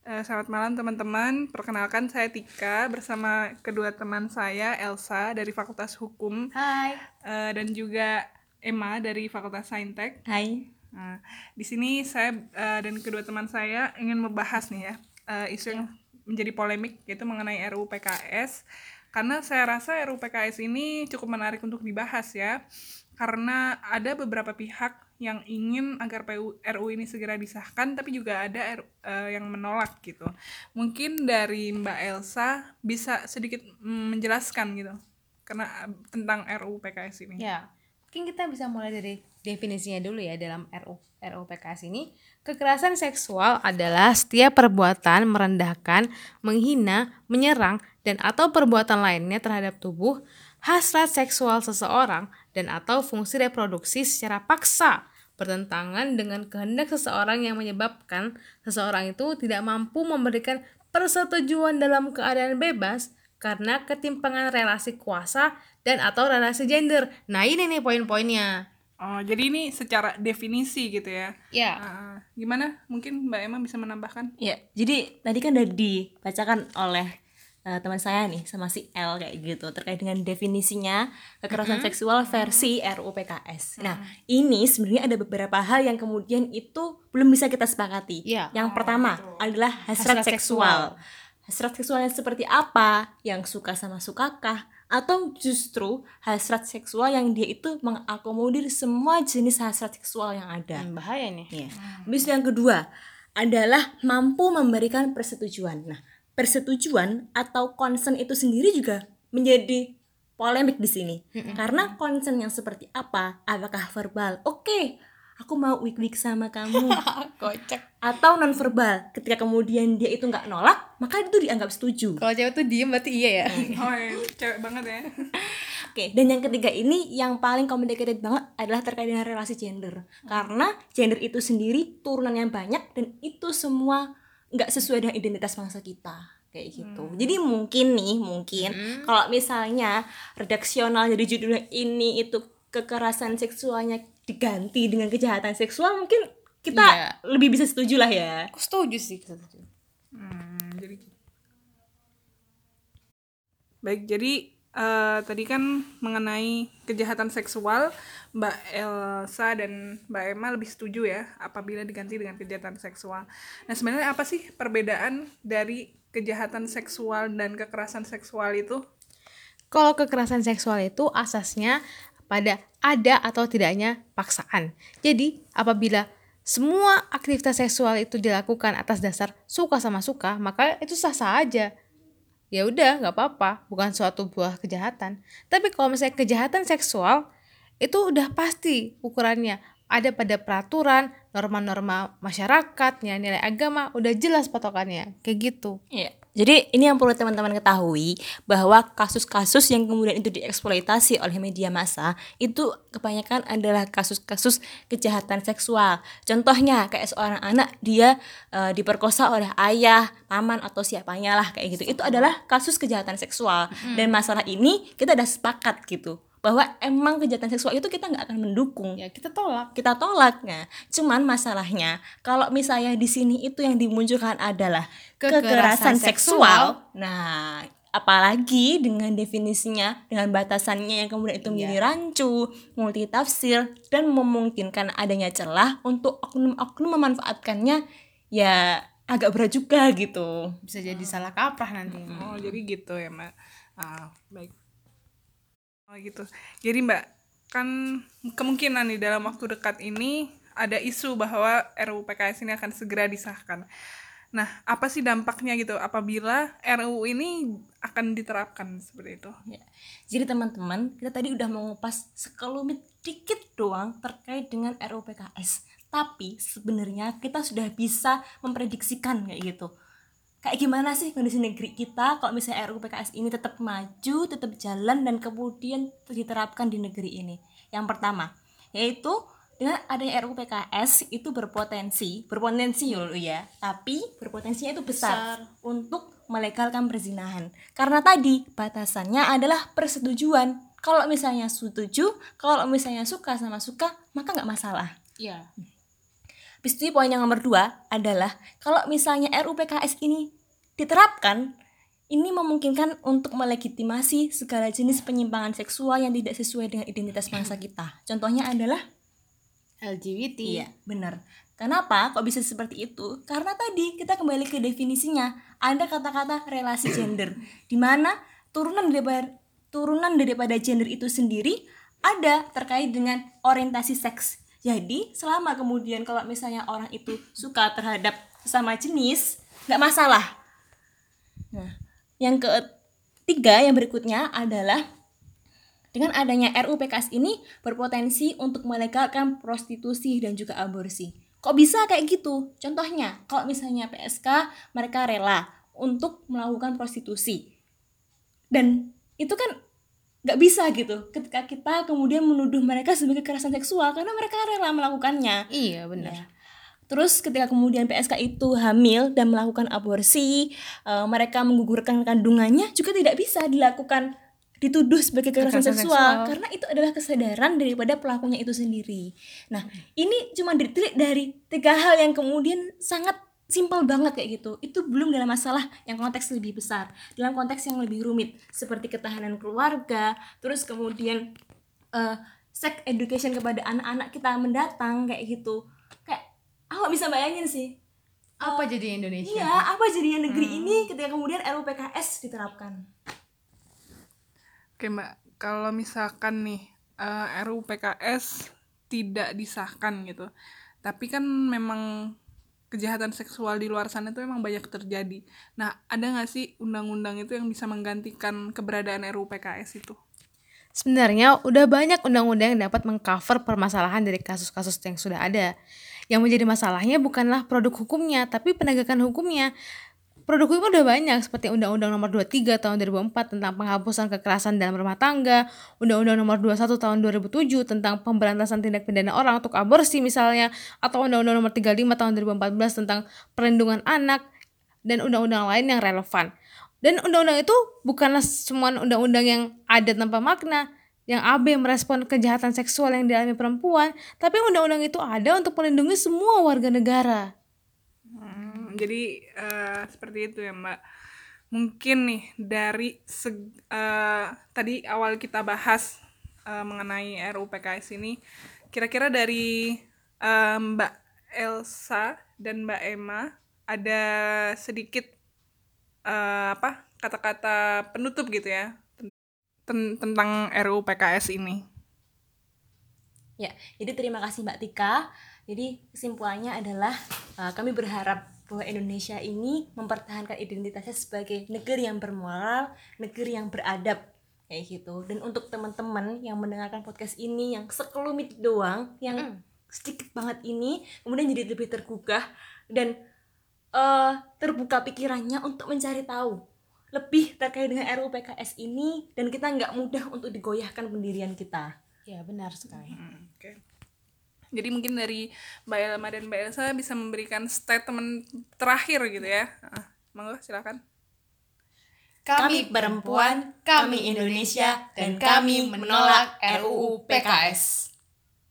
Eh, selamat malam teman-teman. Perkenalkan saya Tika bersama kedua teman saya Elsa dari Fakultas Hukum Hai. eh, dan juga Emma dari Fakultas Saintek. Hai. Nah, di sini saya eh, dan kedua teman saya ingin membahas nih ya isu yang menjadi polemik yaitu mengenai RUU PKS. Karena saya rasa RUU PKS ini cukup menarik untuk dibahas ya. Karena ada beberapa pihak yang ingin agar PU, RUU ini segera disahkan tapi juga ada RU eh, yang menolak gitu. Mungkin dari Mbak Elsa bisa sedikit mm, menjelaskan gitu karena eh, tentang RUU PKS ini. Ya. Mungkin kita bisa mulai dari definisinya dulu ya dalam RU RUU PKS ini. Kekerasan seksual adalah setiap perbuatan merendahkan, menghina, menyerang dan atau perbuatan lainnya terhadap tubuh, hasrat seksual seseorang dan atau fungsi reproduksi secara paksa bertentangan dengan kehendak seseorang yang menyebabkan seseorang itu tidak mampu memberikan persetujuan dalam keadaan bebas karena ketimpangan relasi kuasa dan atau relasi gender. Nah, ini nih poin-poinnya. Oh, jadi ini secara definisi gitu ya. Ya. Ah, gimana? Mungkin Mbak Emma bisa menambahkan? Ya, jadi tadi kan udah dibacakan oleh eh, teman saya nih sama si L kayak gitu terkait dengan definisinya kekerasan seksual versi RUU PKS. Nah, ini sebenarnya ada beberapa hal yang kemudian itu belum bisa kita sepakati. Iya. Yang pertama adalah hasrat, Hasrat seksual. Hasrat seksualnya seperti apa? Yang suka sama sukakah? Atau justru hasrat seksual yang dia itu mengakomodir semua jenis hasrat seksual yang ada. Hmm, bahaya nih. Ya. Habis itu yang kedua adalah mampu memberikan persetujuan. Nah, persetujuan atau concern itu sendiri juga menjadi polemik di sini. Karena concern yang seperti apa? Apakah verbal? Oke, aku mau week-week sama kamu. Kocak. atau non verbal. Ketika kemudian dia itu nggak nolak, maka itu dianggap setuju. Kalau cewek tuh diem berarti iya ya. Oh, ya, cewek banget ya. Oke, dan yang ketiga ini yang paling complicated banget adalah terkait dengan relasi gender. Karena gender itu sendiri turunannya banyak dan itu semua nggak sesuai dengan identitas bangsa kita kayak gitu. Jadi mungkin nih, mungkin kalau misalnya redaksional jadi judulnya ini itu kekerasan seksualnya diganti dengan kejahatan seksual, mungkin kita Iya. lebih bisa setuju lah ya. Aku setuju sih. setuju. Hmm, jadi Baik, jadi eh, tadi kan mengenai kejahatan seksual, Mbak Elsa dan Mbak Emma lebih setuju ya apabila diganti dengan kejahatan seksual. Nah, sebenarnya apa sih perbedaan dari kejahatan seksual dan kekerasan seksual itu? Kalau kekerasan seksual itu asasnya pada ada atau tidaknya paksaan. Jadi, apabila semua aktivitas seksual itu dilakukan atas dasar suka sama suka, maka itu sah-sah aja. Ya udah, nggak apa-apa, bukan suatu buah kejahatan. Tapi kalau misalnya kejahatan seksual, itu udah pasti ukurannya. Ada pada peraturan, norma-norma masyarakatnya, nilai agama, udah jelas patokannya. Kayak gitu. Iya. Jadi ini yang perlu teman-teman ketahui bahwa kasus-kasus yang kemudian itu dieksploitasi oleh media massa itu kebanyakan adalah kasus-kasus kejahatan seksual. Contohnya kayak seorang anak dia eh, diperkosa oleh ayah, paman atau siapanya lah kayak gitu. Itu adalah kasus kejahatan seksual. Dan masalah ini kita udah sepakat gitu bahwa emang kejahatan seksual itu kita nggak akan mendukung Ya, kita tolak. kita tolak. Nah, cuman masalahnya kalau misalnya di sini itu yang dimunculkan adalah Kekerasan kekerasan, seksual. seksual. Nah, apalagi dengan definisinya, dengan batasannya yang kemudian itu menjadi rancu, multitafsir dan memungkinkan adanya celah untuk oknum-oknum memanfaatkannya ya agak berat juga gitu. Bisa jadi salah kaprah nanti. Oh, jadi gitu ya, Mbak. Ah, baik. Oh, gitu. Jadi, Mbak, kan kemungkinan nih dalam waktu dekat ini ada isu bahwa RUU PKS ini akan segera disahkan. Nah, apa sih dampaknya gitu apabila RUU ini akan diterapkan seperti itu? Ya. Jadi teman-teman, kita tadi udah mengupas sekelumit dikit doang terkait dengan RUU PKS. Tapi sebenarnya kita sudah bisa memprediksikan kayak gitu. Kayak gimana sih kondisi negeri kita kalau misalnya RUU PKS ini tetap maju, tetap jalan dan kemudian diterapkan di negeri ini. Yang pertama, yaitu dengan adanya RUU PKS itu berpotensi, berpotensi yul ya, tapi berpotensinya itu besar, untuk melegalkan perzinahan. Karena tadi batasannya adalah persetujuan. Kalau misalnya setuju, kalau misalnya suka sama suka, maka nggak masalah. Iya. Habis itu poin yang nomor dua adalah kalau misalnya RUU PKS ini diterapkan, ini memungkinkan untuk melegitimasi segala jenis penyimpangan seksual yang tidak sesuai dengan identitas bangsa kita. Contohnya adalah LGBT. Iya, benar. Kenapa kok bisa seperti itu? Karena tadi kita kembali ke definisinya. Ada kata-kata relasi gender di mana turunan daripada turunan daripada gender itu sendiri ada terkait dengan orientasi seks. Jadi, selama kemudian kalau misalnya orang itu suka terhadap sesama jenis, nggak masalah. Nah, yang ketiga yang berikutnya adalah dengan adanya RUU PKS ini berpotensi untuk melegalkan prostitusi dan juga aborsi. Kok bisa kayak gitu? Contohnya, kalau misalnya PSK mereka rela untuk melakukan prostitusi. Dan itu kan nggak bisa gitu ketika kita kemudian menuduh mereka sebagai kekerasan seksual karena mereka rela melakukannya. Iya, benar. Ya. Terus ketika kemudian PSK itu hamil dan melakukan aborsi, eh, mereka menggugurkan kandungannya juga tidak bisa dilakukan dituduh sebagai kekerasan Kekerasan seksual, seksual. karena itu adalah kesadaran daripada pelakunya itu sendiri. Nah, ini cuma ditilik dari tiga hal yang kemudian sangat simpel banget kayak gitu. Itu belum dalam masalah yang konteks lebih besar, dalam konteks yang lebih rumit seperti ketahanan keluarga, terus kemudian eh, sex education kepada anak-anak kita mendatang kayak gitu. Kayak aku bisa bayangin sih. Apa jadi Indonesia? Iya, apa jadinya negeri ini ketika kemudian RUU PKS diterapkan? Oke mbak, kalau misalkan nih eh, RUU PKS tidak disahkan gitu, tapi kan memang kejahatan seksual di luar sana itu memang banyak terjadi. Nah, ada nggak sih undang-undang itu yang bisa menggantikan keberadaan RUU PKS itu? Sebenarnya udah banyak undang-undang yang dapat mengcover permasalahan dari kasus-kasus yang sudah ada. Yang menjadi masalahnya bukanlah produk hukumnya, tapi penegakan hukumnya. Produk hukum udah banyak seperti Undang-Undang Nomor 23 Tahun 2004 tentang penghapusan kekerasan dalam rumah tangga, Undang-Undang Nomor 21 Tahun 2007 tentang pemberantasan tindak pidana orang untuk aborsi misalnya, atau Undang-Undang Nomor 35 Tahun 2014 tentang perlindungan anak dan undang-undang lain yang relevan. Dan undang-undang itu bukanlah semua undang-undang yang ada tanpa makna, yang AB merespon kejahatan seksual yang dialami perempuan, tapi undang-undang itu ada untuk melindungi semua warga negara. Jadi eh, seperti itu ya Mbak. Mungkin nih dari seg- eh, tadi awal kita bahas eh, mengenai RUU PKS ini, kira-kira dari eh, Mbak Elsa dan Mbak Emma ada sedikit eh, apa kata-kata penutup gitu ya ten- tentang RUU PKS ini. Ya, jadi terima kasih Mbak Tika. Jadi kesimpulannya adalah uh, kami berharap bahwa Indonesia ini mempertahankan identitasnya sebagai negeri yang bermoral, negeri yang beradab kayak gitu. Dan untuk teman-teman yang mendengarkan podcast ini yang sekelumit doang, yang sedikit banget ini, kemudian jadi lebih tergugah dan eh, terbuka pikirannya untuk mencari tahu lebih terkait dengan RUU PKS ini dan kita nggak mudah untuk digoyahkan pendirian kita. Ya benar sekali. Hmm, Oke. Jadi mungkin dari Mbak Elma dan Mbak Elsa bisa memberikan statement terakhir gitu ya. Ah, monggo silakan. Kami perempuan, kami Indonesia, dan kami menolak RUU PKS.